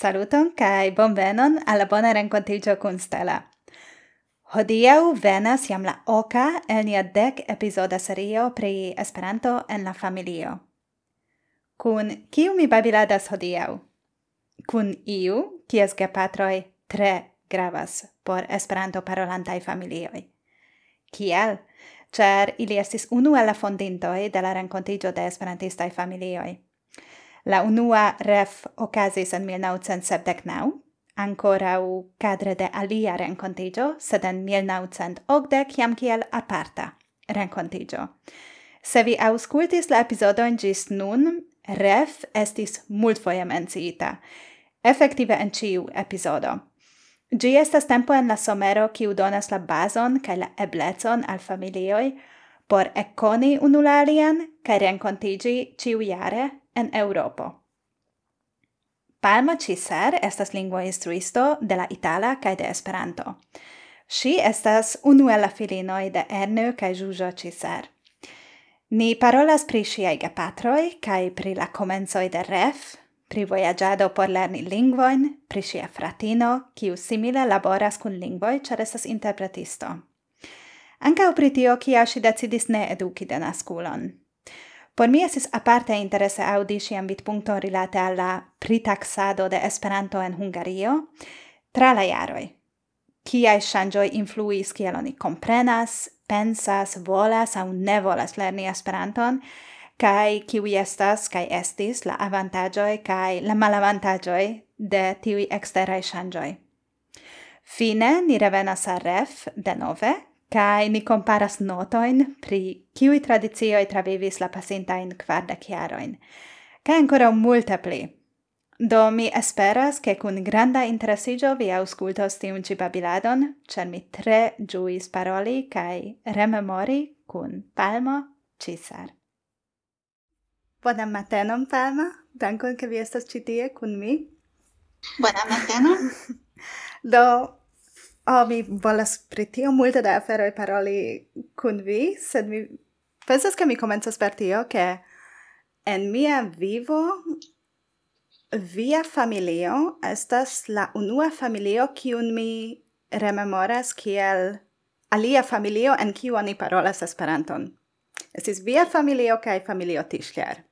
Saluton kai bonvenon alla bona rencontigio kun Stella. Hodiau venas jam la oca el nia dec episoda serio pri Esperanto en la familio. Kun kiu mi babiladas hodiau? Kun iu, kies gepatroi tre gravas por Esperanto parolantai familioi. Kiel? Cer ili estis unu el la fondintoi de la rencontigio de Esperantistai familioi. La unua ref ocasis en 1979, u cadre de alia rencontigio, sed en 1980 jam kiel aparta rencontigio. Se vi auscultis la episodon gis nun, ref estis multfoje menciita, effective en ciu episodo. Gi estas tempo en la somero kiu donas la bazon kaj la eblecon al familioj por ekkoni unu la alian kaj renkontigi ĉiujare en Europa. Palma Ciser estas lingua instruisto de la Itala kaj de Esperanto. Ŝi estas unu el la filinoj de Ernő kaj Zsuzsa Ciser. Ni parolas pri ŝiaj gepatroj kaj pri la komencoj de Ref, pri vojaĝado por lerni lingvojn, pri ŝia fratino, kiu simile laboras kun lingvoj, ĉar estas interpretisto. Ankaŭ pri tio kial ŝi decidis ne eduki denaskulon, Por mi esis aparte interese aŭdi ŝian vidpunkton rilate al la de Esperanto en Hungario tra la jaroj. Kiaj ŝanĝoj influis kiel oni komprenas, pensas, volas aŭ ne volas lerni Esperanton, kai kiwi estas kai estis la avantaĝoj kai la malavantaĝoj de tiuj eksteraj ŝanĝoj. Fine ni revenas al ref denove kai ni comparas notoin pri kiui tradizioi travivis la pasintain quardac chiaroin kai ancora multe pli. Do mi esperas che cun granda interesigio vi auscultos tiun ci babiladon, cer mi tre giuis paroli kai rememori cun Palmo Cisar. Buonan matenon, Palma. Dankon, che vi estas citie cun mi. Buonan matenon. Do, oh, mi volas pri tio multe da aferoj paroli kun vi, sed mi pensas ke mi komencas per tio che en mia vivo via familio estas la unua familio kiun mi rememoras kiel alia familio en kiu oni parolas Esperanton. Estis via familio kaj familio Tischler.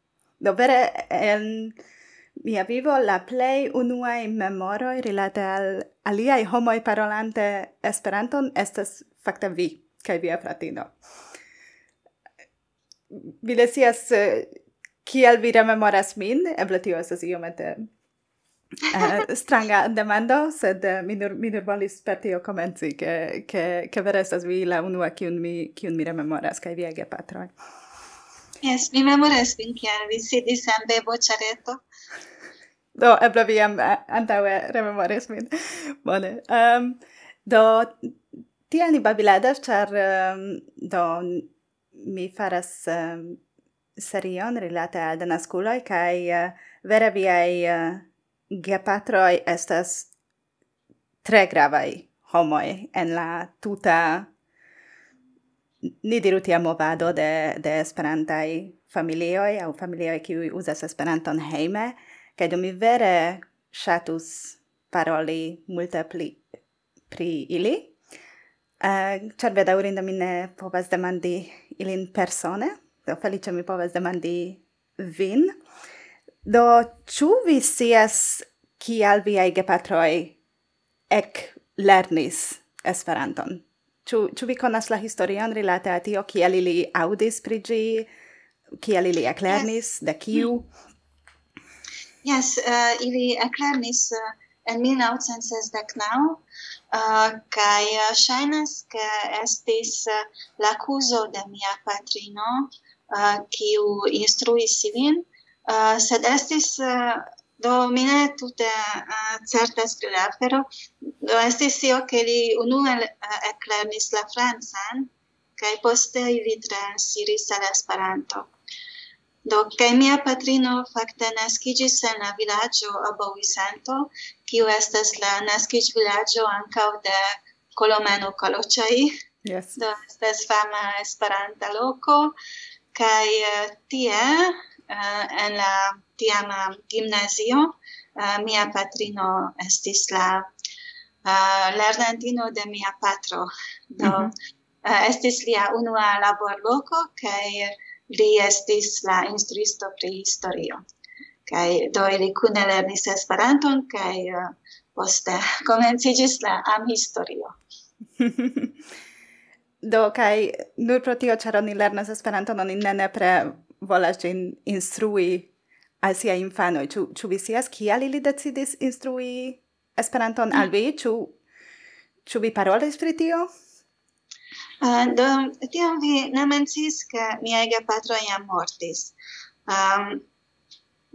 Do vere en mia vivo la play unuae memoroi rilate al aliai homoi parolante Esperanton estas facta vi kaj via fratino. Vi ne eh, kiel vi rememoras min, eble tio estas iomete uh, stranga demando, sed uh, mi nur, mi nur volis per tio comenzi, ke, ke, che vere estas vi la unua kiun mi, kiun mi rememoras, kaj via gepatroj. Yes, mi memoras vin kiam vi sidis en bebo ĉareto. Do, eble vi jam eh, antaŭe rememoris min. Bone. Um, do, tiel ni babiladas, ĉar um, do mi faras um, serion rilate al denaskuloj kaj uh, vere viaj uh, gepatroj estas tre gravaj homoj en la tuta ni diru tia movado de, de esperantai familioi au familioi qui uzas Esperanton hejme, kaj do mi vere ŝatus paroli multe pli pri ili, uh, ĉar urinda mi ne povas demandi ilin persone, do felice mi povas demandi vin. Do, ĉu vi sias kial viai gepatroi ek lernis Esperanton? Ĉu ĉu vi konas la historion rilate al tio kiel ili aŭdis pri ĝi, kiel ili eklernis, yes. de kiu? Yes, uh, ili eklernis uh, en 1969 uh, kaj uh, ŝajnas ke estis uh, la kuzo de mia patrino uh, kiu instruis ilin, uh, sed estis uh, Do mine tute uh, certas pri la afero. Do estis io che li unue uh, eklernis la francan, kaj poste ili transiris al Esperanto. Do, kaj mia patrino facte nascigis en la vilaĝo Abovisanto, kiu estas la nascig villaggio ancau de Colomeno Kaloĉaj. Yes. Do, estas fama Esperanta loco, kaj uh, tie uh, en la tiama um, gimnazio. Uh, mia patrino estis la uh, lernantino de mia patro. Do, mm -hmm. uh, estis lia unua laborloko, kaj li estis la instruisto pri historio. Kaj do ili kune lernis Esperanton, kaj uh, poste komencigis la amhistorio. do kaj nur pro tio ĉar oni lernas Esperanton oni ne nepre volas gin instrui al sia infanoi, ĉu ĉu vi scias kial ili decidis instrui Esperanton al vi, ĉu ĉu vi parolis pri tio? Uh, do, tiam vi ne mencis, ke miaj gepatroj jam mortis. Um,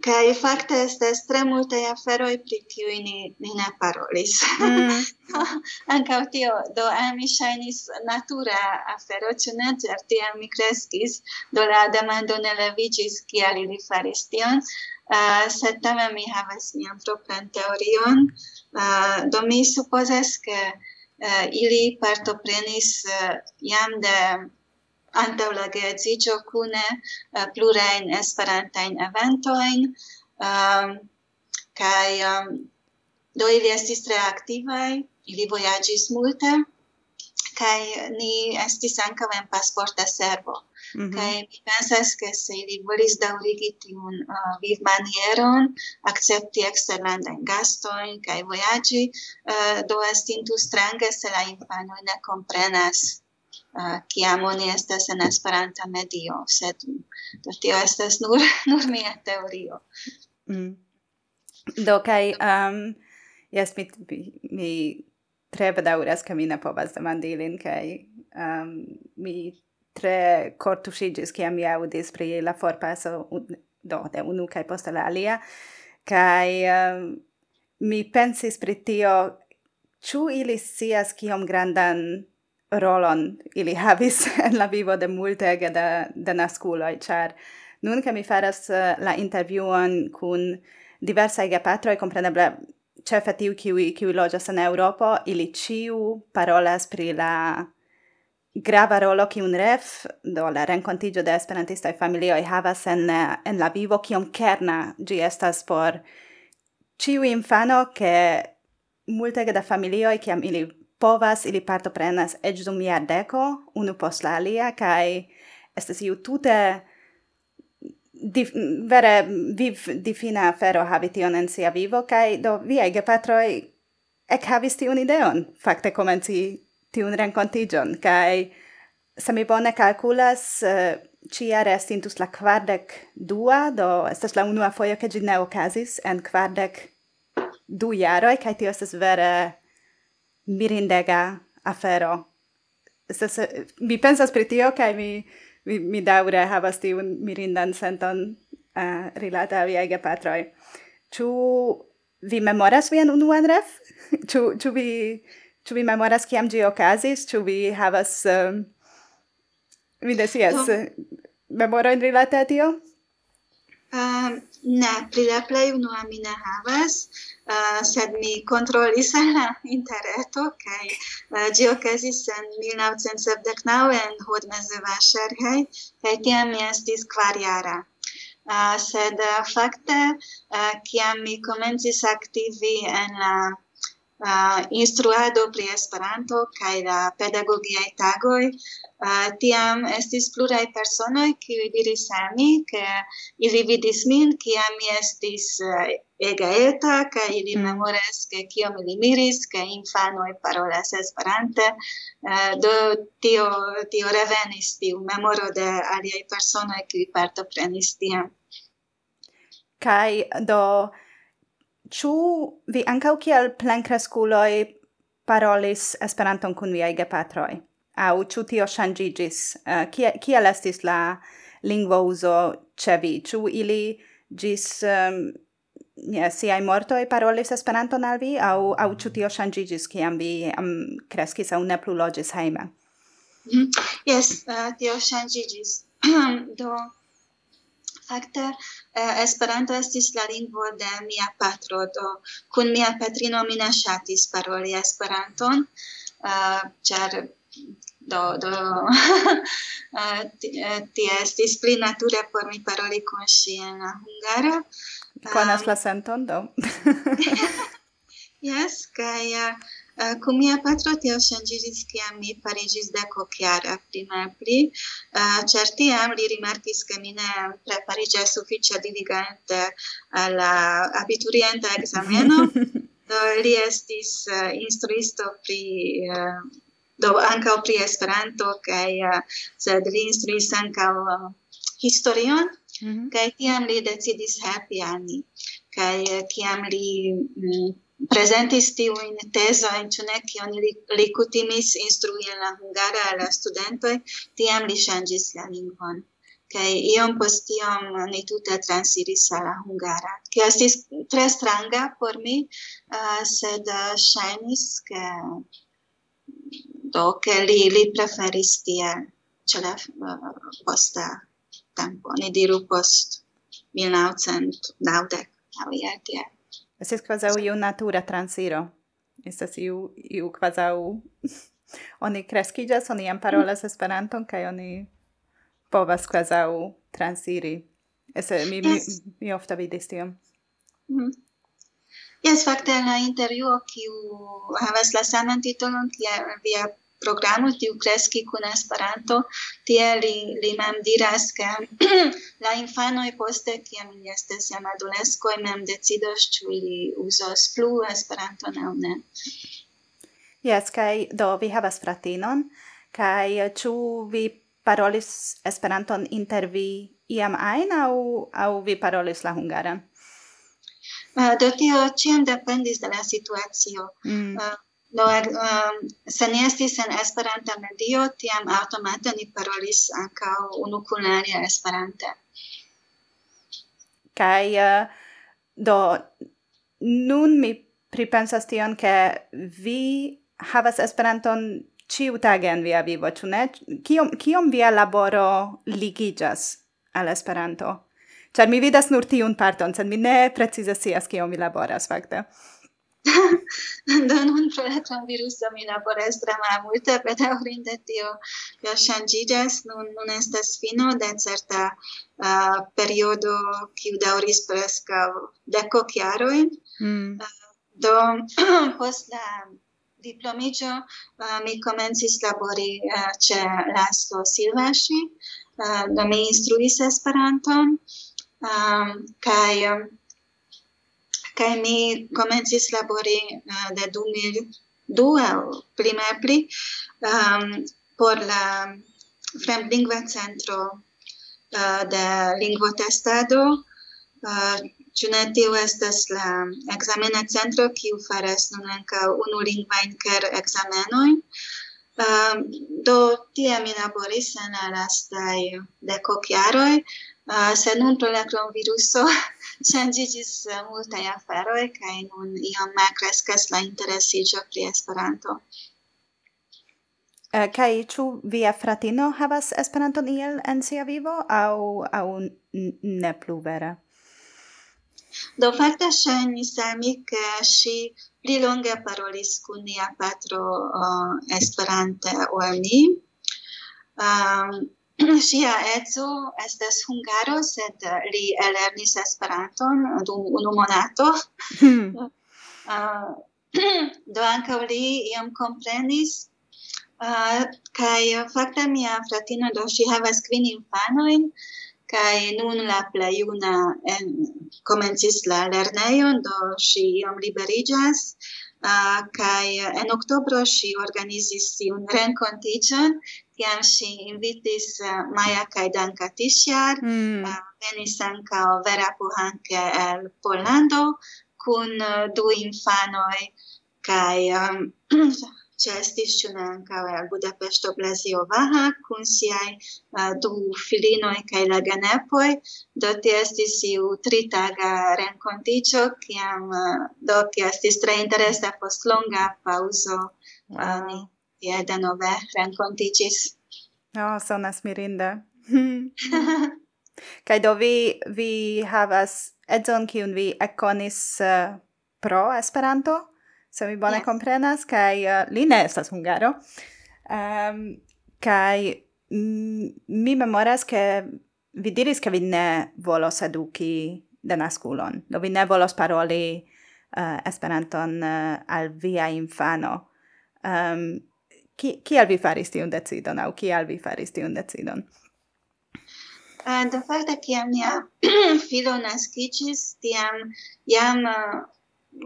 Kai fakte estas tre multe aferoj pri kiuj ni, ni ne parolis. Mm. Ankaŭ tio, do al mi ŝajnis natura afero, ĉu ne, ĉar tiam mi kreskis, do la demando ne leviĝis kial ili faris tion, uh, sed tamen mi havas mian propran teorion, uh, do mi supozas ke uh, ili partoprenis uh, jam de antau la geedziĝo cune uh, eh, plurain esperantain eventoin um, ehm, kaj um, do ili estis tre activai ili vojaĝis multe kaj ni estis ankaŭ en pasporta servo Mm -hmm. Kaj mi pensas, ke se ili volis daŭrigi tiun eh, uh, vivmanieron, akcepti eksterlandajn gastojn kaj vojaĝi, uh, do estintu strange se la infanoj ne komprenas Ah, kiam oni estas en Esperanta medio, sed do tio estas nur nur mia teorio. Mm. Do kai um, yes mi, mi tre bedauras ke mi ne povas demandi lin kai um, mi tre cortusigis kiam mi audis pri la forpaso do de unu kai posta la alia kai um, mi pensis pri tio ĉu ili sias kiom grandan rolon ili havis en la vivo de multege de, de nasculoi, char nun che mi faras eh, la interviuon cun diversai gepatroi, compreneble cefe tiu kiwi, kiwi loĝas en Europa, ili ciu parolas pri la grava rolo ki un ref, do la rencontigio de esperantistaj familioj havas en, eh, en la vivo, kiom kerna gi estas por ciu infano, ke multe da familioj, kiam ili povas ili partoprenas ec dum iardeco, unu post la alia cae estas iu tute dif, vere viv difina afero havi tion en sia vivo cae do viei gepatroi ec havis tiun ideon fakte komenci tiun rencontigion, cae se mi bone kalkulas eh, uh, ĉiare estintus la kvardek dua do estas la unua foio ke ĝi ne okazis en kvardek du jaroj cae tio estas vere mirindega afero. se mi pensas pri tio, kai mi, mi, mi daure havas tiu mirindan senton eh, uh, rilata a viaj patroi. Ču vi memoras vian unuan ref? Ču, ču, vi ču vi memoras kiam gi okazis? Ču vi havas um, mi ne scias eh, memorojn rilata a tio? Uh, ne, pri la plei unua mi ne havas, uh, sed mi controlis al la interreto kai uh, gi okazis en 1979 en Hudmezeva-Ŝerhej kai tiam mi estis kvariara. Uh, sed uh, fakte uh, kiam mi komencis aktivi en la uh, uh, instruado pri Esperanto kaj la pedagogiaj tagoj. Uh, tiam estis pluraj personoj kiuj diris al mi, ke ili vidis min kiam mi estis uh, ega eta kaj ili mm. memoras ke kiom ili miris ke infanoj parolas Esperante. Uh, do tio tio revenis tiu memoro de aliaj personoj kiuj partoprenis tiam. Kaj do Ĉu vi ankaŭ kiel plenkreskuloj parolis Esperanton kun viaj gepatroj? Aŭ ĉu tio ŝanĝiĝis? Uh, eh, kiel, kiel estis la lingvo uzo ĉe vi? Ĉu ili ĝis ehm, um, yeah, siaj mortoj parolis Esperanton al vi? Aŭ, aŭ ĉu tio ŝanĝiĝis kiam vi um, kreskis aŭ ne plu loĝis hejme? Mm, yes, uh, tio ŝanĝiĝis. Do... Fakte eh, Esperanto estis la lingvo de mia patro, do kun mia patrino mi ne ŝatis paroli Esperanton, eh, ĉar do do eh, ti estis pli nature por mi paroli kun ŝi en la hungara. Konas la senton do. Yes, kaj Uh, Kun mia patro tio ŝanĝiĝis kiam mi fariĝis dekokjara pli malpli, uh, certi tiam li rimarkis ke mi ne prepariĝas sufiĉe diligente al la abiturienta ekzameno. do li estis uh, instruisto pri do ankaŭ pri Esperanto kaj sed li instruis ankaŭ historion mm -hmm. kaj tiam li decidis helpi ani. mi uh, kiam li mm, presentis tiu in teso in ĉu ne, kion li, li kutimis instrui en la hungara al la studentoj, tiam li changis la lingvon kai iom post iom ni tuta transiris al la hungara. che estis tre stranga por mi, uh, sed uh, ŝajnis ke do ke li li preferis tie ce la uh, posta tempo, ni diru post 1990 aŭ iel. Estas quasi iu natura transiro. Estas iu, iu quasi oni crescigas, oni em parolas Esperanton, kai oni povas quasi transiri. Ese, mi, mi, mi ofta vidis tion. Mm -hmm. Yes, fakte la intervjuo kiu havas la saman titolon kiel via programo tiu kreski kun Esperanto tie li li mem diras ke la infanoj poste kiam ili estas jam e mem decidos ĉu li uzos plu Esperanton aŭ ne Yes, kai do vi havas fratinon kaj ĉu vi parolis Esperanton inter vi iam ajn aŭ aŭ vi parolis la hungaran? Uh, do tio ciam dependis de la situacio. Mm. Uh, Do um, se ni estis en Esperanta medio, tiam automate ni parolis ankaŭ unu kun alia Esperante. Kaj uh, do nun mi pripensas tion, ke vi havas Esperanton ciutage en via vivo, ĉu ne? Kiom kiom via laboro ligigas al Esperanto? Ĉar mi vidas nur tiun parton, sed mi ne precize scias kiom vi laboras fakte do nun fratron mi laboras tra malmulte, bedaŭrinde tio ja ŝanĝiĝas, nun nun estas fino de certa uh, periodo kiu dauris presca deco chiaroin. Mm. Uh, do post la diplomiĝo uh, mi komencis labori uh, ĉe lasto silvasi, uh, do mi instruis Esperanton um, kaj kaj mi komencis labori uh, de 2002 aŭ pli malpli um, por la fremdlingva centro uh, de lingvotestado uh, eh, Ĉu ne tio estas la ekzamena centro, kiu faras nun ankaŭ unu lingvajn ker ekzamenojn? Uh, ehm, do tie mi laboris en la lastaj dekok jaroj, Uh, se nun pro la clonviruso ŝanĝiĝis multaj aferoj kaj nun iom malkreskas la interesiĝo pri Esperanto. Uh, kai chu via fratino havas Esperanton iel en sia vivo au au ne plu vera Do fakte ŝajnis al mi ke ŝi pli longe parolis kun nia patro uh, Esperante o mi. Um, Sia edzo estas hungaro, sed li elernis Esperanton dum unu monato. Hmm. Uh, do ankaŭ li iam komprenis ah, Uh, kai fakte mia fratino do ŝi havas kvin infanojn kaj nun la plej juna komencis la lernejon do ŝi iom liberiĝas Uh, kai en oktobro ŝi organizis tiun renkontiĝon, kiam si invitis uh, Maja kaj Danka Tisjar mm. uh, eh, venis ankaŭ Vera Puhanke el Pollando kun uh, du infanoj kaj um, ĉeestis ankaŭ al Budapeŝto Blazio Vaha kun siaj uh, du filinoj kaj la genepoj. Do tie estis iu tritaga renkontiĝo, kiam uh, do tie estis tre interesa post longa paŭzo wow. ni tie denove renkontiĝis. Oh, sonas mirinde. Kaj do vi vi havas edzon kiun vi ekkonis uh, pro Esperanto? se mi bone yeah. comprenas, kai uh, eh, li ne estas hungaro. Ehm, um, kai mm, mi memoras che vi diris che vi ne volos eduki denaskulon. do vi ne volos paroli uh, Esperanton uh, al via infano. Ehm, um, ki, kiel vi faris tiun decidon, au kial vi faris tiun decidon? Uh, do fakte, kiam mia filo nascicis, tiam jam uh,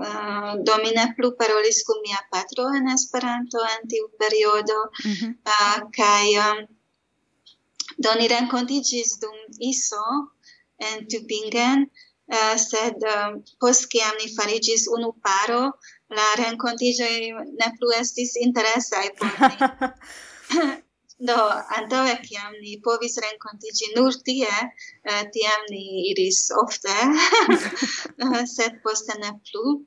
uh, do mi ne plu parolis kun mia patro en Esperanto en tiu periodo mm -hmm. uh, kaj um, do ni renkontiĝis dum ISO en Tübingen uh, sed um, post kiam ni fariĝis unu paro la renkontiĝoj ne plu estis interesaj por ni Do, antaŭe kiam ni povis renkontiĝi nur tie, eh, tiam ni iris ofte, eh, sed poste ne plu.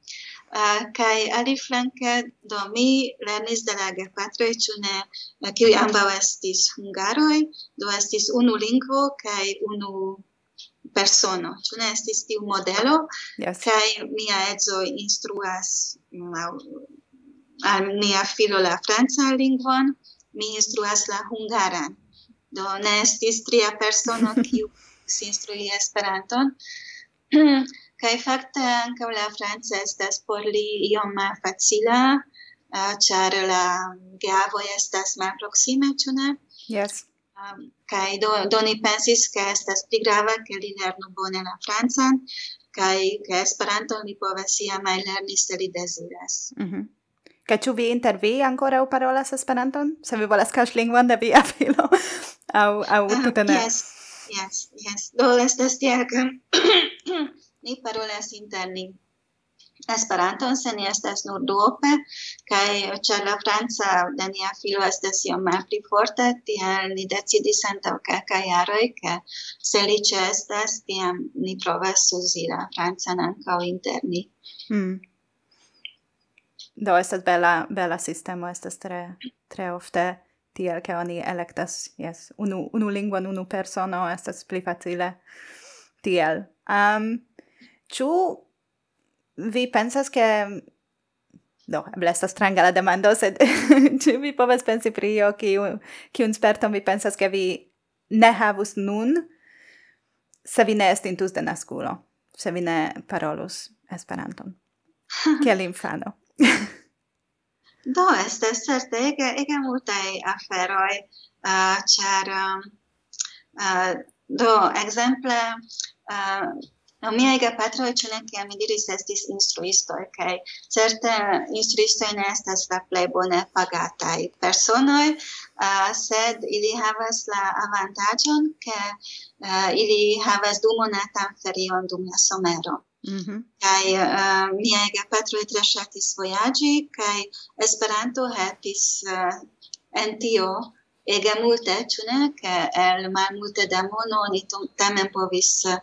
Eh, uh, kai aliflanke do mi lernis de la gepatroj ĉu ne uh, kiuj ambaŭ estis hungaroj do estis unu lingvo kaj unu persono ĉu ne estis tiu modelo yes. kaj mia edzo instruas mm, laŭ al mia filo la franca lingvon mi instruas la hungaran. Do ne estis tria persono kiu instrui Esperanton. Kaj fakte ankaŭ la franca estas por li iom malfacila, uh, eh, ĉar la geavoj estas malproksime, ĉu ne? Yes. Um, kaj do, do ni pensis, ke estas pli grava, ke li lernu bone la francan, kaj ke Esperanton li povas iam lerni se li deziras. Mm -hmm. Kaj ĉu vi inter vi ankoraŭ parolas Esperanton? Se vi volas kaŝlingvon de via filo aŭ aŭ uh, ah, tute ne? Yes, yes, yes. Do estas tiel ke ni parolas inter ni Esperanton se ni estas nur duope kaj ĉar la franca de nia filo estas iom malpli forta tiel ni decidis antaŭ kelkaj jaroj ke se li ĉeestas tiam ni provas uzi la francan ankaŭ inter ni. Mm. Do estas bela bela sistemo, estas tre tre ofte tiel ke oni elektas yes unu unu lingvon unu persono estas pli facile tiel. Um ĉu vi pensas ke do eble estas stranga la demando sed ĉu vi povas pensi pri io kiu kiun sperton vi pensas ke vi ne havus nun se vi ne estintus denaskulo se vi ne parolus Esperanton kiel infano Do, este certe ege, ege multae aferoi, uh, char, um, uh, do, exemple, uh, No, mia ega patro e cene che mi diris estis instruisto, ok? Certe instruisto ne estas la plei bone pagatai personoi, uh, sed ili havas la avantagion che uh, ili havas du monatan ferion dum la somero kai -hmm. Kaj eh, uh, miaj tre ŝatis vojaĝi kai Esperanto hatis uh, eh, en tio ege multe, ĉu? Ke el malmulte da mono oni tamen povis eh,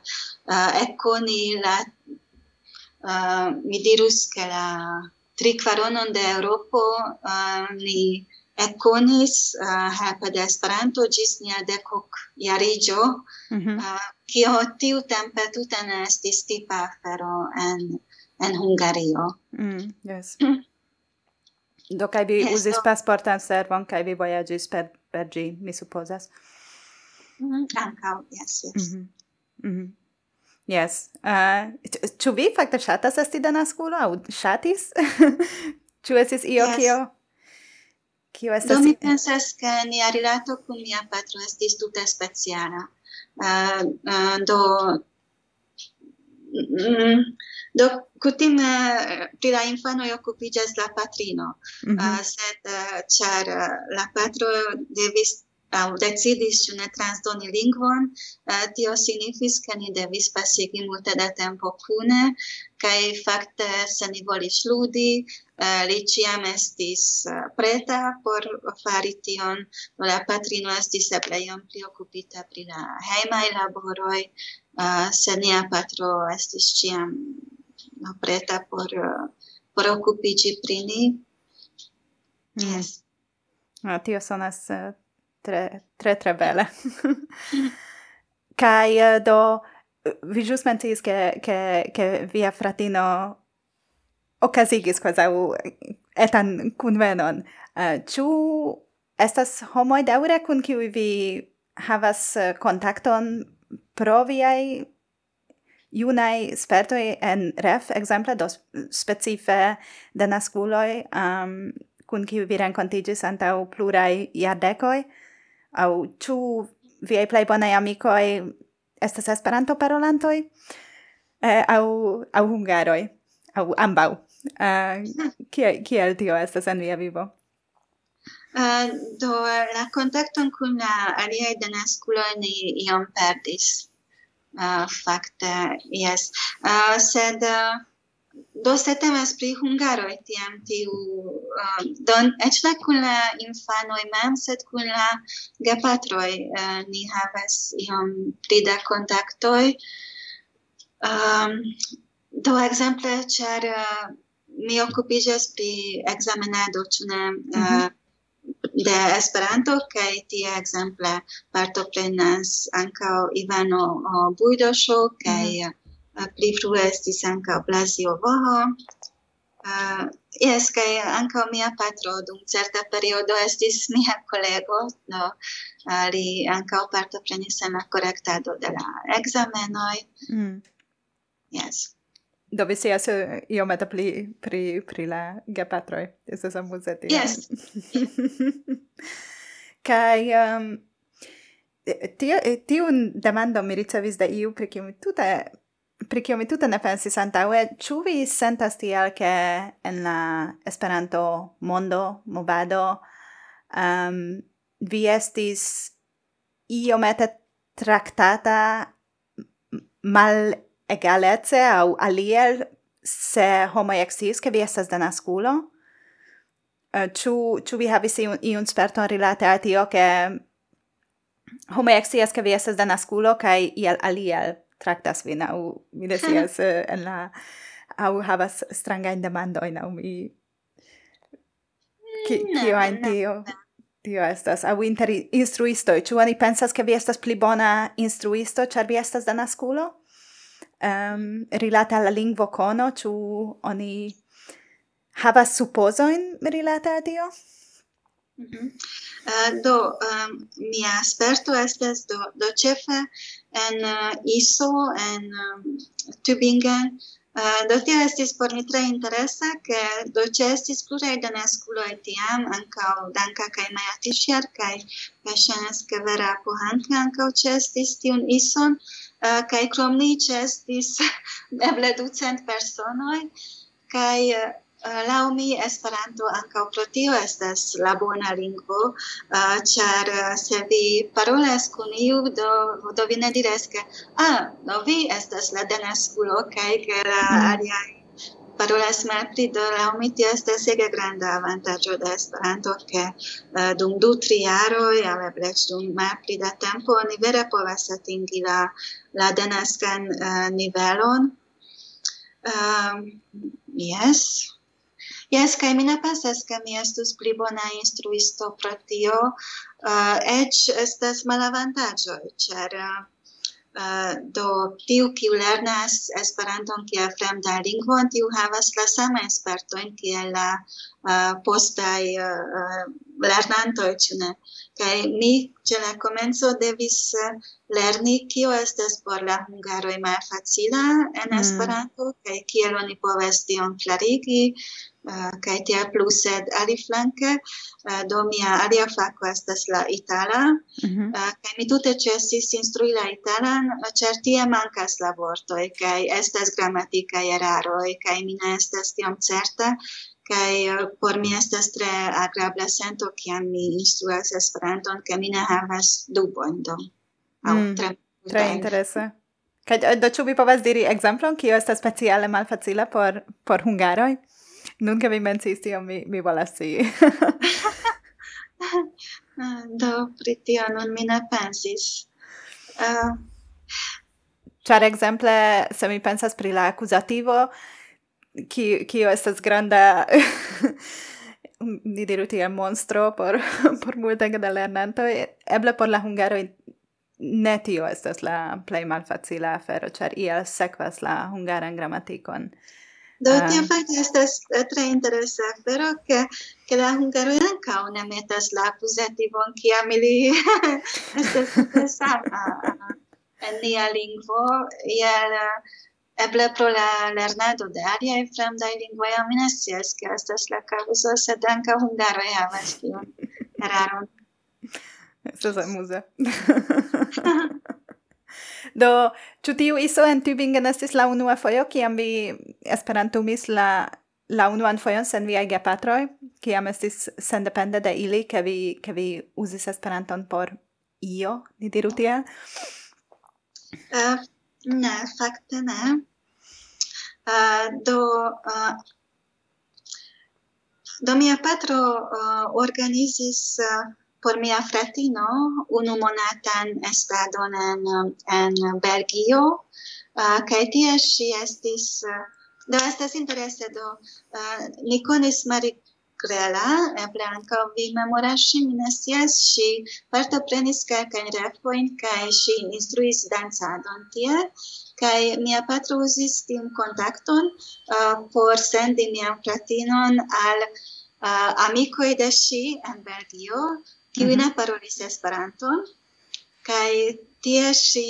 uh, ekoni la uh, mi dirus ke la trikvaronon de europo uh, ni ekonis uh, helpe de Esperanto gis nia dekok jarigio Mm -hmm. uh, kio tiu tempe tute ne estis tipa afero en, en Hungario. Mm, yes. Mm. Do kai vi yes, uzis do... pasportan servon kai vi voyagis per per gi, mi supposas. Mm, mm-hmm, ancau, yes, yes. Mm -hmm. Mm -hmm. Yes. Uh, ĉu vi fakte ŝatas esti denaskulo aŭ ŝatis? Ĉu estis io yes. kio kio estas? Do mi pensas ke nia rilato kun mia patro estis tute speciala uh, do mm, do kutime pri la infano okupiĝas la patrino mm -hmm. uh, sed uh, char uh, la patro devis au decidis ĉu ne transdoni lingvon, eh, tio signifis, ke ni devis pasigi multe da tempo kune, kaj fakte se ni volis ludi, eh, li ciam estis eh, preta por fari tion, la patrino estis eble iom priokupita pri la hejmaj laboroj, se nia patro estis ciam no, preta por, por okupiĝi pri ni. Yes. Ah, tio sonas tre tre tre belle. Kai eh, do vi just mentis che che che via fratino okazigis quasi etan convenon. Uh, eh, ciu estas homoj daure kun kiuj vi havas eh, kontakton pro viai junaj spertoi en ref, exemple, dos specife denaskuloj um, kun kiuj vi renkontiĝis antaŭ plurai jardekoj au ĉu viaj plej bonaj amikoj estas Esperanto parolantoj eh, au au hungaroj. Au ambau uh, eh, kiel kiel tio estas en via vivo? Uh, do la contacto kun la aliaj denaskuloj ni iom perdis. Uh, fakte, yes. Uh, sed uh, do se temas pri hungaroj tiam tiu uh, don eĉ la kun la infanoj mem sed kun la gepatroj uh, ni havas iom pli da kontaktoj um, do ekzemple ĉar uh, mi okupiĝas pri ekzamenado ĉu ne uh, mm -hmm. de Esperanto kaj tie ekzemple partoprenas ankaŭ Ivano Bujdoŝo kaj mm -hmm. Eh, pli frue estis ankaŭ Blasio Voho. Uh, eh, yes, kai ankaŭ mia patro dum certa periodo estis mia kolego, no, uh, eh, li parto partoprenis en la correctado de la examenoi. Mm. Yes. Do vi scias io meta pli pri, pri la gepatroj. Estas amuze tio. Yes. kai, um, tiu, tiun demando mi ricevis da iu, pri kiu mi tuta pri kio mi tute ne pensis antaŭe, ĉu vi sentas tiel ke en la Esperanto mondo, movado, um, vi estis iomete traktata mal egalece au aliel se homo exis ke vi estas denaskulo? Eh, ĉu uh, ĉu vi havis iun, iun sperton rilate al tio ke homo exis ke vi estas denaskulo kaj iel aliel tractas vin au mi desiras eh, en la au havas demanda in au mi ki mm, kio en tio tio estas au inter instruisto ĉu oni pensas ke vi estas pli bona instruisto ĉar vi estas denaskulo um, rilate al la lingvo kono ĉu oni havas supozojn rilate al tio? Mm -hmm. uh, do um, mia sperto estas do do ĉefe en uh, ISO en um, Tübingen. Uh, do tio estis por mi tre interesa ke do ĉe estis da nasculo tiam ankaŭ Danka kaj Maja Tischer kaj verŝajnas ke Vera Puhanka ankaŭ ĉe estis tiun ISOn. Uh, kaj krom ni estis eble ducent personoi kaj uh, uh, lau mi Esperanto ankaŭ pro tio estas la bona lingvo, uh, ĉar uh, se vi parolas kun iu do do vi ne dires ke ah, no, vi estas la denaskulo kaj ke la mm. aliaj parolas malpli do laŭ mi estas ege granda avantaĝo de Esperanto che uh, dum du tri jaroj aŭ eble dum malpli da tempo oni vere povas atingi la la denaskan uh, nivelon. Um, yes. Yes, kai mi ne pensas ke mi estus pli bona instruisto pro tio, uh, eĉ estas malavantaĝoj, ĉar uh, do tiu kiu lernas Esperanton kiel fremda lingvo, tiu havas la sama spertojn kiel la uh, postaj uh, lernantoj, ĉu ne? kaj mi ĉe la komenco devis eh, lerni kio estas por la hungaroj malfacila en mm. Esperanto kaj kiel oni povas tion klarigi eh, uh, kai tia plus sed aliflanke uh, do mia alia fako estas la itala mm -hmm. uh, kai mi tute cesis instrui la italan ĉar tie mankas la vortoj kai estas gramatikaj eraro kai mi ne estas tiom certa kai uh, por mi estas tre agrabla sento kiam mi instruas Esperanton ke mi ne havas dubojn do mm, tre tre interese. Kaj eh, do ĉu vi povas diri ekzemplon kio estas speciale malfacila por por hungaroj? Nun ke vi mencis tion mi mi volas scii. Eh, do pri tio nun mi ne pensis. Uh, Char exemple, se mi pensas pri la accusativo, kio estas granda, ni diru tia monstro por, por multe da lernanto, eble por la hungaro ne tio estas la plei malfacila afero, char ia sekvas la hungaran gramatikon Do uh, tio fakte estas tre interesa pero ke ke la hungaro anka una metas la akuzativon kiam ili estas interesata en nia lingvo iel Eble pro la lernado de aliaj fremdaj lingvoj mi ne scias, ke estas la kaŭzo, sed ankaŭ hungaroj havas tiun eraron. Estas amuza. Do, ĉu tiu iso en Tübingen estis la unua fojo, kiam vi esperantumis la la unuan fojon sen viaj gepatroj, kiam estis sendepende de ili, ke vi, ke vi uzis esperanton por io, ni diru tiel? Uh, Ne, fakte ne. Uh, do uh, do mia patro uh, organizis uh, por mia fratino unu monatan estadon en en Belgio uh, kaj tie si estis uh, do estas interese do uh, ni konis Marik grela, eble ankaŭ vi memoras ŝi mi ne scias ŝi partoprenis kelkajn refoin kaj ŝi instruis dancadon tie kaj mia patro uzis tiun kontakton uh, por sendi mian fratinon al uh, amikoj de ŝi en Belgio kiu mm -hmm. ne parolis Esperanton kaj tie ŝi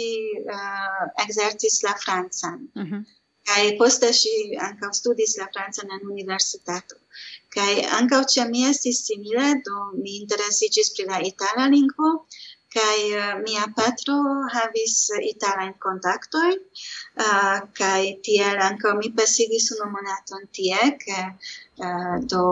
uh, ekzercis la francan. Mm -hmm. Kaj poste ŝi ankaŭ studis la francan en universitato. Kai ankaŭ ĉe mi estis simile, do mi interesiĝis pri la itala lingvo, kai uh, eh, mia patro havis italain kontaktoj, eh, uh, kai tiel ankaŭ mi pasigis unu monaton tie, ke uh, do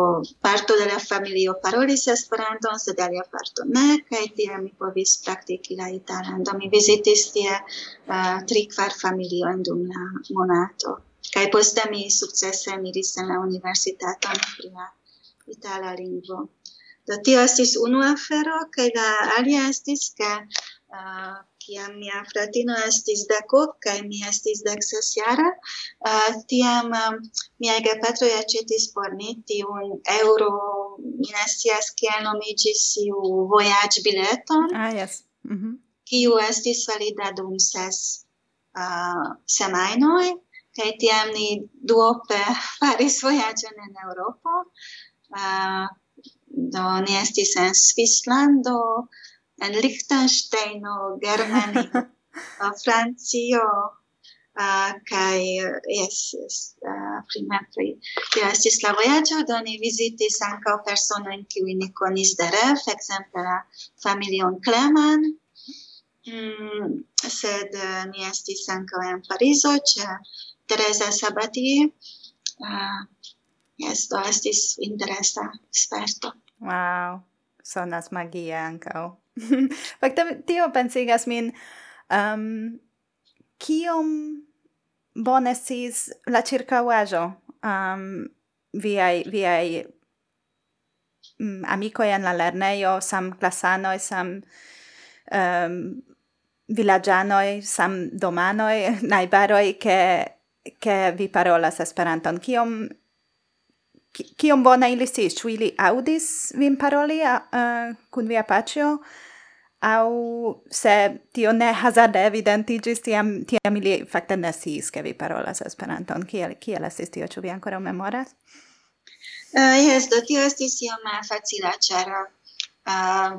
parto de la familio parolis Esperanton, sed alia parto ne, kai tie mi povis praktiki la italan. Do mi vizitis tie uh, tri kvar familiojn dum la monato kai poste mi successe miris en la universitaton pri la itala lingvo. Do tio estis unu afero, kai la alia estis, ke uh, kiam mia fratino estis dekok, kai mi estis dek sesjara, uh, tiam um, miaj gepatroj aĉetis por ni tiun eŭro, mi ne scias kiel nomiĝis, iu vojaĝbileton, ah, yes. mm -hmm. kiu estis valida dum ses uh, semajnoj, kaj tiam ni duope faris vojaĝon en Eŭropo. Uh, do ni estis en Svislando, en Liechtensteino, Germani uh, Francio, uh, kaj yes, yes uh, primepri. Tio estis la voyaggio do ni vizitis persona in kiuj ni konis de ref, exemple la familion Kleman, Mm, sed uh, ni estis ankaŭ en Parizo, ĉe Teresa Sabati. Uh, yes do estis interesa sperto. Wow sonas magia ankaŭ. Fakte tio pensigas min um, kiom bone sciis la circauajo um, viai, viai um, mm, amikoj en la lernejo sam klasanoj sam um, villagianoi, sam domanoj najbaroj ke che vi parolas Esperanton, kiom kiom bona ili sis ĉu ili aŭdis vin paroli uh, kun via paĉjo au se tio ne hazarde evidentigis tiam, tiam ili fakte ne sis ke vi parolas Esperanton. Kiel, kiel estis tio, ĉu vi ankoraŭ memoras? Eh, uh, yes, do tio estis iom facila, ĉar uh,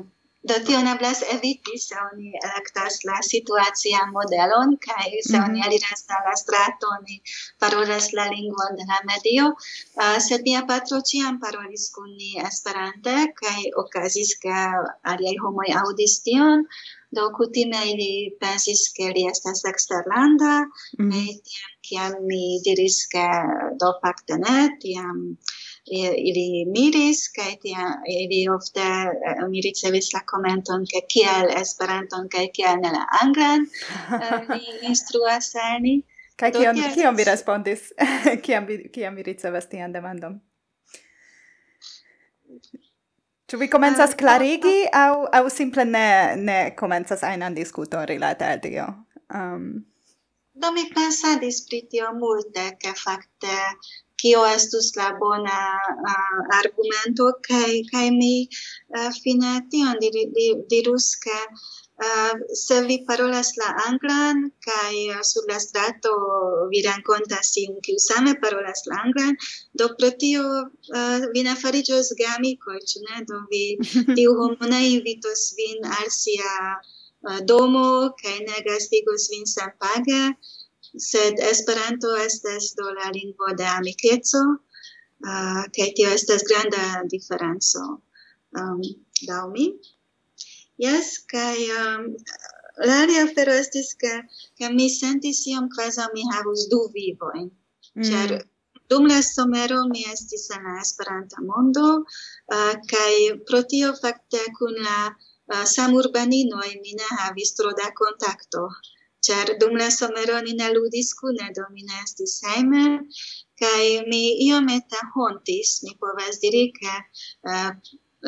Do tio ne blas eviti se oni elektas la situacia modelon kai se mhm. oni aliras al la strato, oni parolas la lingvon de la medio. Uh, sed mia patro ciam parolis kun ni Esperante kai okazis ke aliai homoj audis tion. Do kutime ili pensis ke li estas eksterlanda, mm. tiam kiam mi diris ke do fakte ne, tiam ili miris, kaj tia, ili ofte eh, uh, mi ricevis la commenton ke kiel Esperanton kaj kiel ne la anglan uh, li instruas al ni. kaj kion, kiel... kion vi respondis? kiam, vi, kiam vi ricevas tian demandon? Ĉu vi komencas ah, klarigi aŭ aŭ simple ne ne komencas ajnan diskuton rilate al tio? Um. Do mi pensadis pri tio multe, ke fakte kio estus la bona uh, argumento kai kai mi uh, fine tion dir, dir, dirus ke uh, se vi parolas la anglan kaj uh, sur la strato vi renkontas iun kiu same parolas la anglan do pro tio uh, vi ne fariĝos geamikoj ĉu ne? Do vi tiu homo ne invitos vin al sia uh, domo kaj ne gastigos vin senpage sed Esperanto estas do la lingvo de amikeco, uh, ah, kaj tio estas granda diferenco um, laŭ mi. Jes, kaj um, la alia afero estis, ke, ke mi sentis iom kvaza mi havus du vivojn, mm. ĉar mm. dum la somero mi estis en la Esperanta mondo, uh, kaj pro tio fakte kun la ah, uh, samurbaninoj mi ne havis tro da kontakto ĉar dum la somero ni ne ludis kune, do mi ne estis hejme, kaj mi iomete hontis, mi povas diri, ke uh,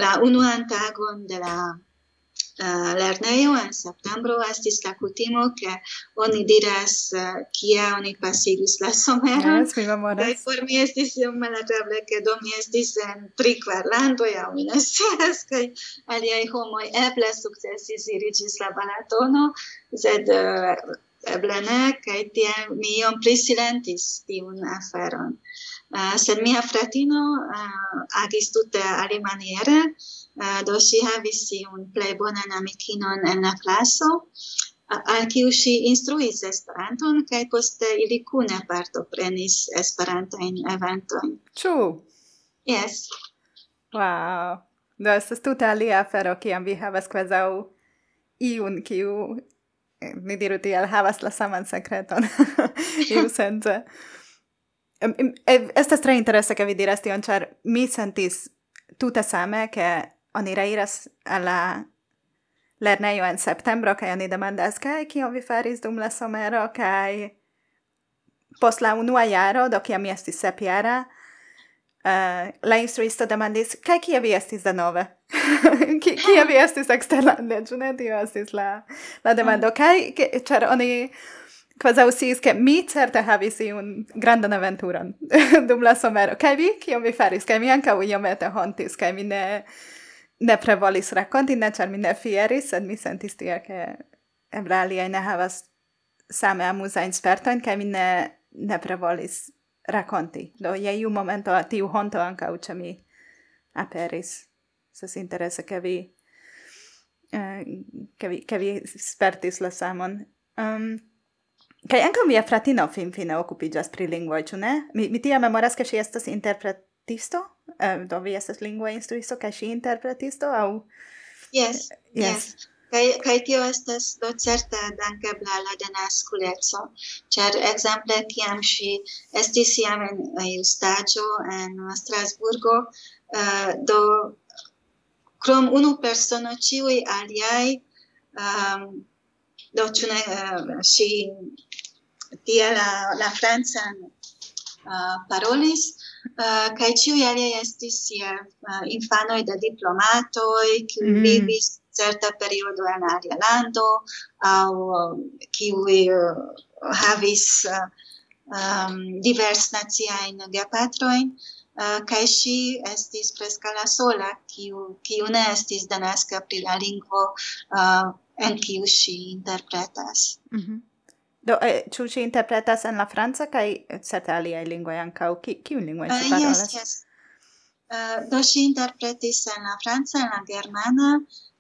la unuan tagon de la uh, lernejo en septembro estis la kutimo ke oni diras uh, kia oni pasigis la somero. Yes, mi memoras. Kaj por mi estis iom malagrable ke do mi estis en tri kvarlandoj aŭ mi ne scias kaj aliaj homoj eble sukcesis iri ĝis la Balatono sed uh, eble ne kaj tiel mi iom prisilentis tiun aferon. Uh, sed mia fratino uh, agis tute alimaniere, Uh, do si havis iun plej bonan amikinon en la klaso, al kiu si instruis Esperanton kai poste ili kune partoprenis Esperantajn eventoin. Ču? Yes. Wow. Do estas tute alia afero kiam vi havas kvazaŭ iun kiu eh, mi diru tiel havas la saman sekreton iu sense. Estas tre interesse, ke vi diras tion, char mi sentis tuta same, ke oni reiras alla lernejo en septembro kai oni demandas kai kio vi faris dum la somero kai post la unua jaro do kia mi estis sepjara Uh, la instruisto demandis, kai kia vi estis denove? nove? kia vi estis exterlande? ĉu ne tio estis la, la demando? Mm. Kai, ĉar oni kvazaŭ usis che mi certe havis un grandan aventuron dum la somero. kai vi, kion vi faris? kai mi ankaŭ iomete hontis, kai mi ne ne prevolis raconti, ne cer mi ne fieris, sed mi sentis tia che eble aliai ne havas same amusa inspertoin, ca mi ne, ne prevolis raconti. Do, ie iu momento, tiu honto anca uce mi aperis. Se si interesse che vi, eh, che vi, che vi spertis la samon. Um, Kai anche mia fratino fin fine occupigas pri lingvoi, ĉu ne? Mi, mi tia memoras ke ŝi estas interpretisto? eh, do vi estas lingua instruisto kaj ŝi interpretisto aŭ Yes. Eh, yes. yes. Kaj kaj tio estas do certe dankebla la denaskuleco, ĉar ekzemple tiam ŝi estis jam en justaĝo en Strasburgo, uh, do krom unu persono ĉiuj aliaj um, do ĉu ne uh, ŝi tie la, la francan parolis uh, kai ciu aliaj estis infanoj de diplomatoj kiuj mm. vivis certa periodo en aria lando au qui uh, havis um, divers naciajn gepatrojn uh, kai ŝi estis prescala la sola kiu kiu ne estis denaska pri la lingvo uh, en kiu ŝi interpretas. Mm -hmm. Do, eh, ciu ci interpretas en la franca, kai eh, certe aliai lingua ancau, ki, kiun lingua uh, eh, ci parolas? Yes, yes. Uh, do, ci interpretis en la franca, en la germana,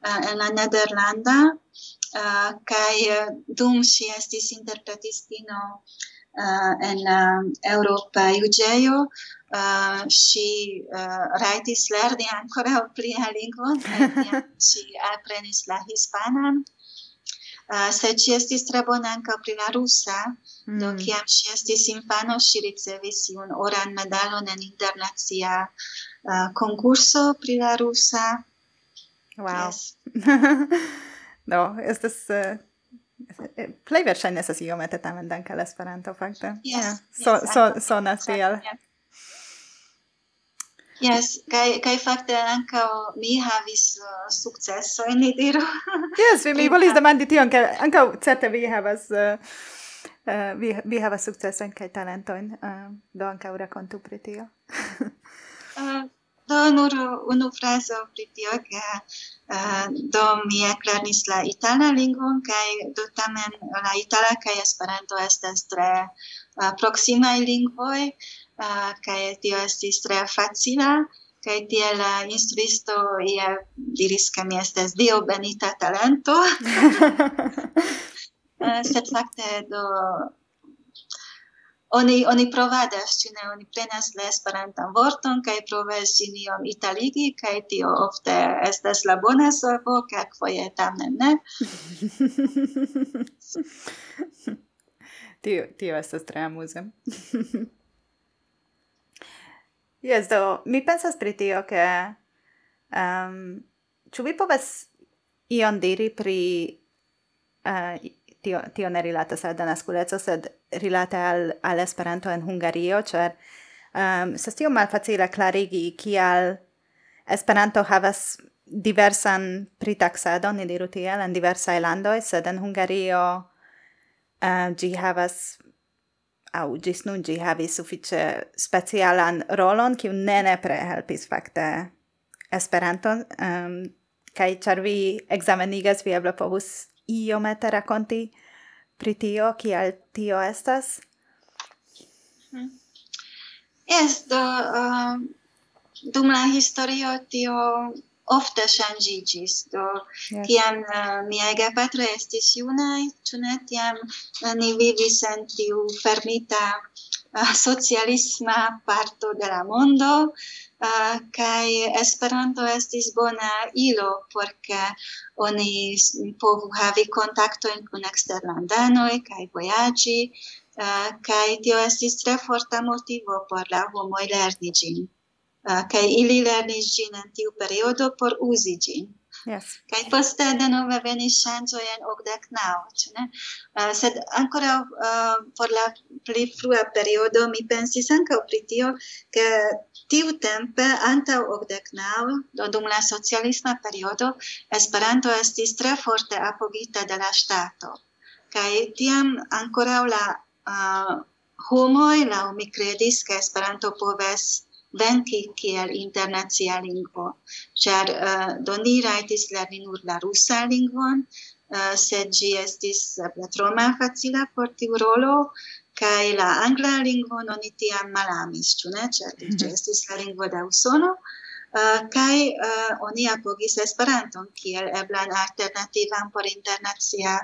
uh, en la nederlanda, uh, kai uh, dum ci estis interpretistino uh, en la Europa Iugeio, uh, si uh, raitis lerni ancora plia lingua, et si aprenis la hispanan, Uh, se ci estis tre bona ankaŭ pri la russa, mm. do hmm. kiam ci estis infano ci ricevis un oran medalon en internacia uh, konkurso pri la russa. Wow. Yes. do, estes... uh, plej verŝajne estas iomete tamen danke al Esperanto fakte. Yes, yeah. so, yes, so, sonas tiel. Yes. Yes, kai kai fakte anka mi havis uh, sukceso in diru. yes, vi mi volis demandi tion, ke anka certe vi havas uh, uh, vi vi havas successo in kai talento in uh, do anka ora kontu pri tio. uh, do nur unu frazo pri tio, ke uh, do mi eklernis la itala lingvon kaj do tamen la itala kaj Esperanto estas tre uh, proksimaj lingvoj uh, kai tio estis tre facila kai tie la instruisto ia diris ke mi estas dio benita talento. Uh, sed fakte do oni oni provadas ĉu ne? Oni prenas la esperantan vorton kaj provas ĝin iom italigi kaj tio ofte estas la bona solvo kelkfoje tamen ne. Tio tio estas tre amuze. Yes, do, mi pensas pri tio ke um, ĉu vi povas ion diri pri uh, tio, tio ne rilatas al denaskuleco, sed rilate al, al Esperanto en Hungario, ĉar um, estas tio malfacile klarigi kial Esperanto havas diversan pritaxadon, ni diru tiel, en diversaj landoj, sed en Hungario uh, ĝi havas au gis nun gi havi suffice specialan rolon, kiu ne nepre helpis fakte Esperanton, um, kai char vi examenigas vi eble povus iomete rakonti pri tio, kial tio estas? Hmm. Yes, do, uh, dum la historio tio ofte ŝanĝiĝis do yes. kiam uh, mia ega patro estis junai ĉu tiam uh, ni vivis en tiu fermita uh, socialisma parto de la mondo uh, kai Esperanto estis bona ilo porque oni povu havi kontaktojn kun eksterlandanoj kaj vojaĝi Uh, kai tio estis tre forta motivo por la homoj lerni ĝin. Ah, uh, kai ili lernis gin en tiu periodo por uzi gin. Yes. Kai poste denove venis ŝanĝoj en okdek naŭ, ĉu ne? Uh, sed ankoraŭ uh, por la pli frua periodo mi pensis ankaŭ pri tio, ke tiu tempe antaŭ okdek naŭ, do dum la socialisma periodo, Esperanto estis tre forte apogita de la ŝtato. Kaj tiam ankoraŭ la uh, homoj laŭ mi kredis, ke Esperanto poves venki kiel internacia lingvo, ĉar eh, uh, do ni rajtis lerni nur la rusa lingvon, eh, uh, sed ĝi estis eble uh, tro malfacila por tiu rolo, kaj la angla lingvon oni tiam malamis, ĉu ne? Ĉar ĝi mhm. estis la lingvo de Usono, Eh, kaj eh, oni apogis Esperanton kiel eblan alternativan por internacia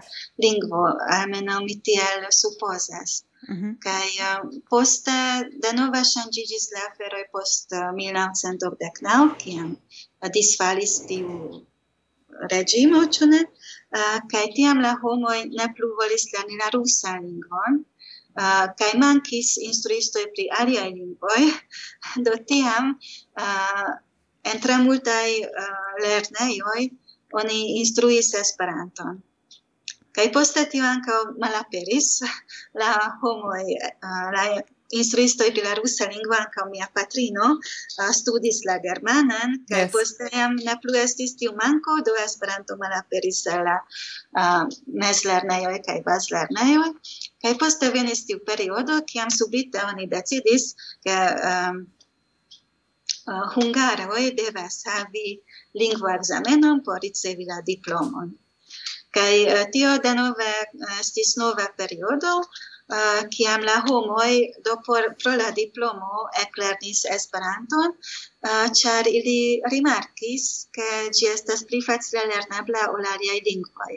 lingvo, almenaŭ mi tiel supozas. Mm -hmm. Kaj eh, poste denove ŝanĝiĝis la aferoj post 1989, kiam disfalis tiu regimo ĉu ne? Kaj tiam la homoj ne plu volis lerni la rusan lingvon, Uh, kai mankis instruisto pri aria lingvoj do tiam uh, En tre multaj uh, lernejoj oni instruis Esperanton. Kaj poste tio ankaŭ malaperis la homoj, uh, la instruistoj pri la rusa lingvo ankaŭ mia patrino uh, studis la germanan kaj yes. poste jam ne plu estis tiu manko do Esperanto malaperis el la uh, mezlernejoj kaj bazlernejoj kaj poste venis tiu periodo kiam subite oni decidis ke um, uh, hungaroj devas havi lingvo ekzamenon por ricevi la diplomon. Kaj uh, tio denove uh, estis nova periodo, uh, kiam la homoj do por, pro la diplomo eklernis Esperanton, uh, ĉar ili rimarkis, ke ĝi estas pli facile lernebla ol aliaj lingvoj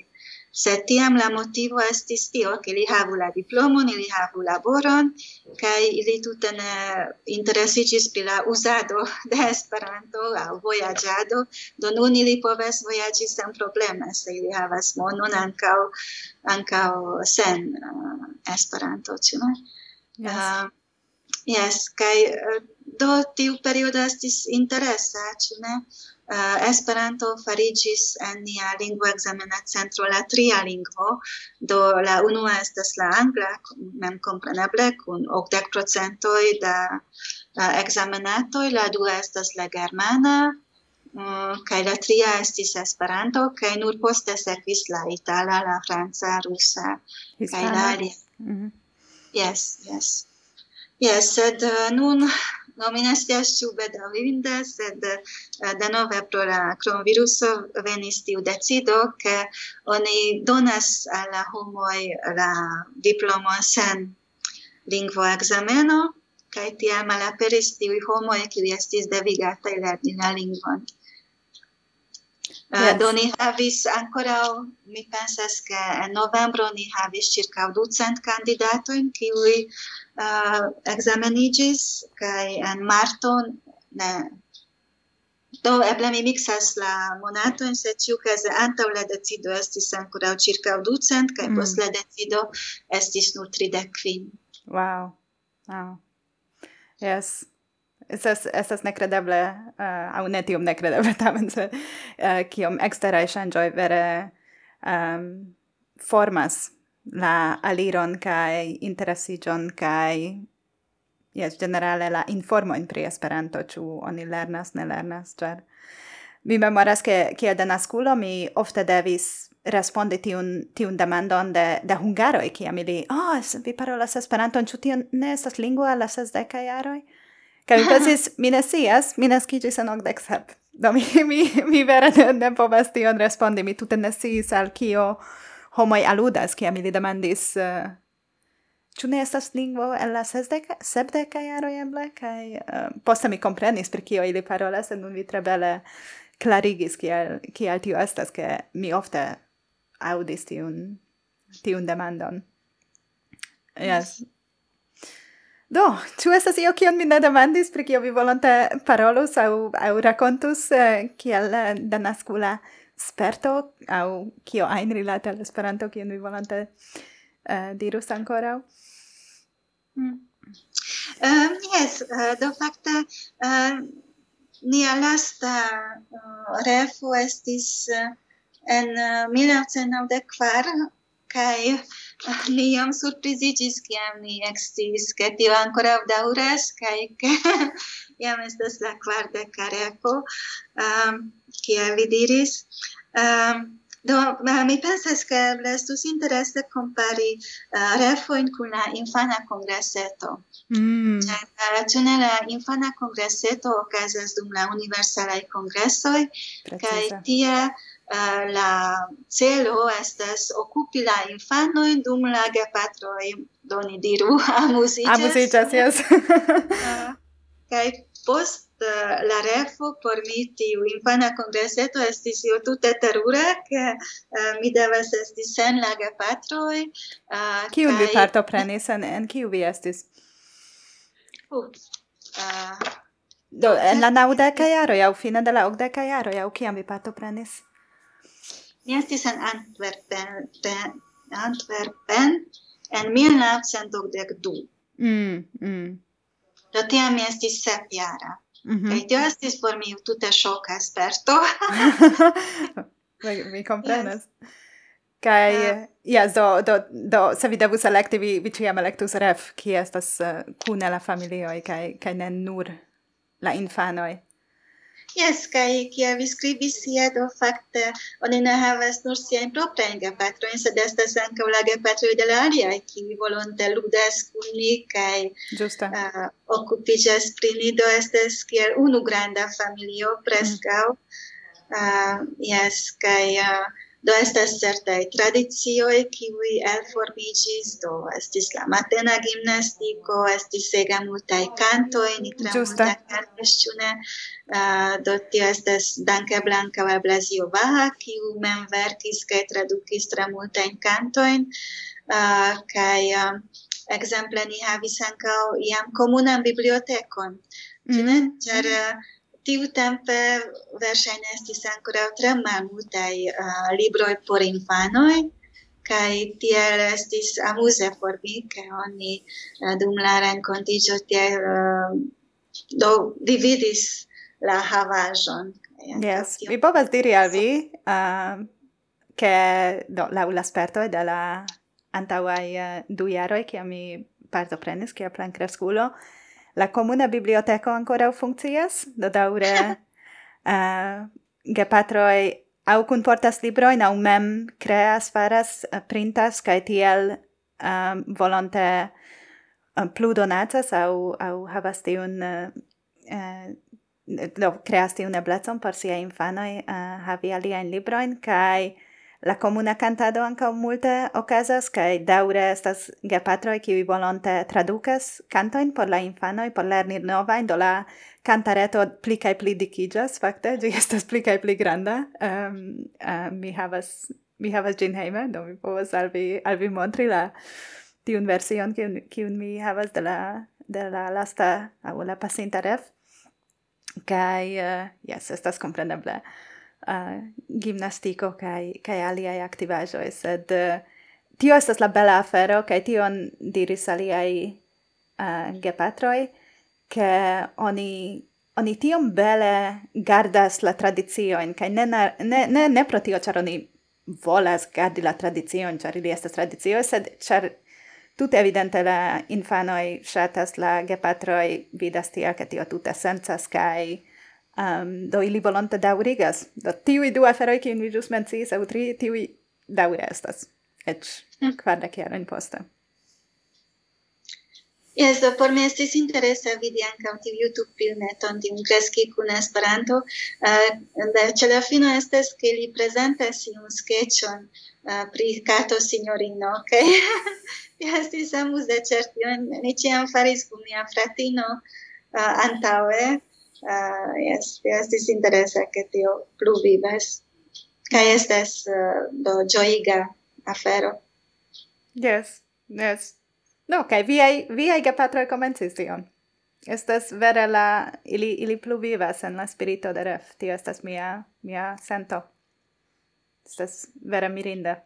se tiam la motivo estis tio, che li havu la diplomon, li havu laboron, kai ili tute ne interesiĝis pri la uzado de Esperanto au voyagiado, do nun ili poves voyagi sen probleme, se ili havas monon ancao, ancao sen uh, Esperanto, ĉu no? Yes. Uh, yes, kaj uh, do tiu periodo estis interesa, ĉu ne? Uh, Esperanto farigis en nia lingvo ekzamena centro la tria lingvo, do la unua estas la angla, memkompreneble, kun 80% da uh, ekzamenatoj, la dua estas la germana, eh, Mm, kai la tria estis Esperanto, kai nur poste sekvis la itala, la franca, rusa, kai la alia. Mm -hmm. Yes, yes. Yes, sed uh, nun nomina stias ĉu bedaŭrinde, sed eh, denove pro la kronviruso venis tiu decido, ke oni donas al eh, la homoj la diplomon sen lingvo exameno, kaj tiam malaperis tiuj homoj, kiuj estis devigataj lerni la lingvon. Eh, yes. Do ni havis ancora, mi pensas che en novembro ni havis circa ducent candidatoin, kiui uh, examenigis kai en marto ne. Do eble mi mixas la monatojn se ĉiukaze antaŭ la decido estis ankoraŭ ĉirkaŭ ducent kaj mm. post la decido estis nur tridek kvin. Wow. Wow. Yes. Estas estas nekredeble uh, aŭ ne tiom nekredeble tamen se uh, kiom eksteraj ŝanĝoj vere um, formas la aliron kai interesigion kai yes generale la informo in pri Esperanto ĉu oni lernas ne lernas ĉar mi memoras ke kiel denaskulo mi ofte devis respondi tiun tiun demandon de de hungaroj kiam ili oh vi parolas Esperanton ĉu tio ne estas lingvo al la sesdekaj jaroj Kaj mi pensis, mi ne sias mi naskiĝis en okdek sep. Do mi, mi, mi vere ne, ne povas tion respondi, mi tute ne sciis al kio homoj aludas, kiam ili demandis uh, ĉu ne estas lingvo en la sesdeka, sepdeka jaroj eble, kaj uh, poste mi komprenis pri kio ili parolas, sed nun vi tre bele klarigis kiel, kiel tio estas, ke mi ofte audis tiun, tiun demandon. Yes. yes. Do, ĉu estas io kion mi ne demandis pri kio vi volonte parolus aŭ aŭ rakontus eh, kiel eh, danaskula sperto au kio ein rilate al Esperanto kion vi volante uh, dirus ancora Mm. Um, yes, uh, do fakte uh, nia lasta uh, refu estis uh, en uh, 1994 kaj Ah, ni jam surprizigis, kiam ni ekstis, ke tio ancora daŭras, kai ke jam estas la kvarda kareko, um, kia vi diris. Um, do, mi pensas, ke eble estus interese compari uh, eh, refoin kun la infana kongreseto. Mm. Eh, ĉu ne la infana kongreseto okazas dum la universalaj kongresoj, kaj tie uh, la celo estas occupi la infanoj dum la gepatroj doni diru amuziĝas. Amuziĝas, jes. uh, eh, kai post uh, la refo por mi tiu infana kongreseto estis io tute terura ke uh, mi devas esti sen la gepatroj. Uh, kiu kaj... vi partoprenis en, en kiu vi estis? Uh, uh, Do, en la naudeca jaro, jau fine de la ogdeca jaro, jau kiam vi partoprenis? Mi estis en Antwerpen, Antwerpen en 1932. Mm, mm. Do tiam mi estis sep jara. Mm -hmm. Kaj tio estis por mi tute shoka esperto. mi, mi comprenas. Eh, yes. Do, do, do, se vi devus elekti, vi, vi ciam electus ref, ki estas eh, uh, cune la familioi, kaj, kaj ne nur la infanoi. Yes, kai kia vi skribis sia do fakte oni ne havas nur siajn proprajn gepatrojn, sed estas ankaŭ la patro de la aliaj, kiuj volonte ludas kun ni kaj uh, okupiĝas pri ni, do estas kiel unu granda familio preskaŭ. Mm. Uh, yes kai uh, Do estas certai tradizioi kiwi elformigis, do estis la matena gimnastiko estis ega multai cantoi, nitra multai cantos, cune, uh, do tio estas Danke Blanca al Blasio Vaha, kiu mem verkis kaj tradukis tra multain cantoin, uh, kaj um, exemple ni havis ankaŭ iam komunan bibliotekon, mm. -hmm. ĉar mm. Uh, Tiu tempe verŝajne estis ankoraŭ tre malmultaj uh, libroj por infanoj kaj tiel estis amuze por mi ke oni uh, dum la renkontiĝo tiel uh, do dividis la havaĵon. Yes, mi povas diri al vi uh, ke do laŭ la spertoj de la antaŭaj uh, du jaroj kiam mi partoprenis kiel plenkreskulo, uh, La comuna biblioteca ancora funkcias, do daure uh, eh, au aŭ kunportas libroin, au mem creas faras, eh, printas kai tiel um, volonte plu donatas au au havas tiun uh, uh, do creas tiun eblecon por sia infanoi uh, havi aliajn librojn kai La comuna cantado anca multe ocasas, cae daure estas gepatroi qui volonte traducas cantoin por la infanoi, por lerni novain, do la cantareto pli cae pli dicigas, facte, gi estas pli cae pli granda. Um, uh, mi havas mi havas gin heime, do mi povas alvi, alvi montri la tiun version kiun, kiun mi havas de la, de la lasta, au la pasinta ref. Kai, uh, eh, yes, estas compreneble uh, gimnastiko kai kai aliaj aktivaĵoj sed uh, tio estas la bela afero kaj tion diris aliaj uh, eh, gepatroj ke oni oni tiom bele gardas la tradiciojn kaj ne, ne ne ne pro tio ĉar oni volas gardi la tradicion, char ili estas tradicio, sed char tute evidente la infanoi shatas la gepatroi vidas tia, ca tio tute sensas, kai Um, do ili volonte daurigas. Do tiui du aferoi, kiun vi jus mencis, au tri, tiui daure estas. Ec mm. kvardec jaroin poste. Yes, do por mi estis interesa vidi ankaŭ tiu YouTube filmeton Tim Kreski kun Esperanto. Uh, ĉe la fino estas che li prezentas un sketchon uh, pri kato signorino, ok? okay? estis amuze de certi, ni ĉiam faris kun mia fratino eh, uh, antaue, uh, yes, estis interesa che tio plu vives, Ca estes uh, do gioiga afero. Yes, yes. No, ca vi ai viai gepatroi comencis tion. Estas vera la, ili, ili plu vivas en la spirito de ref, tio estas mia, mia sento. Estas vera mirinde.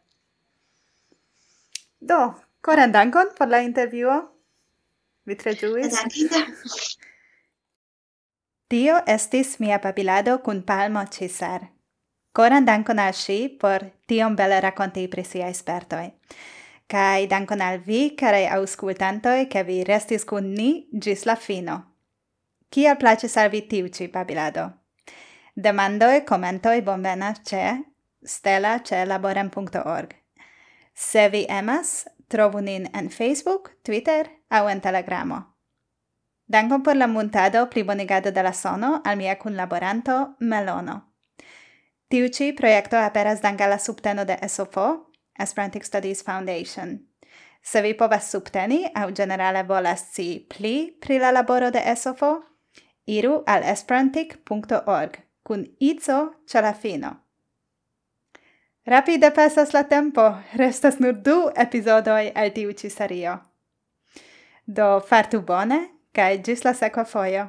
Do, koran dankon por la intervjuo. Vi tre ĝuis. Tio estis mia babilado kun Palmo Cesar. Coran dankon al si por tiom bele raconti pri sia espertoi. Kaj dankon al vi, karaj auscultantoi, ke vi restis kun ni gis la fino. Kiel plaĉis al vi tiu ci babilado? Demandoi, commentoi, bonvenas ce? stella ce laborem.org. Se vi emas, trovu nin en Facebook, Twitter au en Telegramo. Dankon por la montado pri bonegado de la sono al mia kunlaboranto Melono. Tiu ci projekto aperas danka la subteno de SOFO, Esperantic Studies Foundation. Se vi povas subteni au generale volas ci pli pri la laboro de SOFO, iru al esperantic.org kun ico ce la fino. Rapide pasas la tempo, restas nur du epizodoj el tiu ĉi serio. Do fartu bone kaj ĝis la sekva fojo!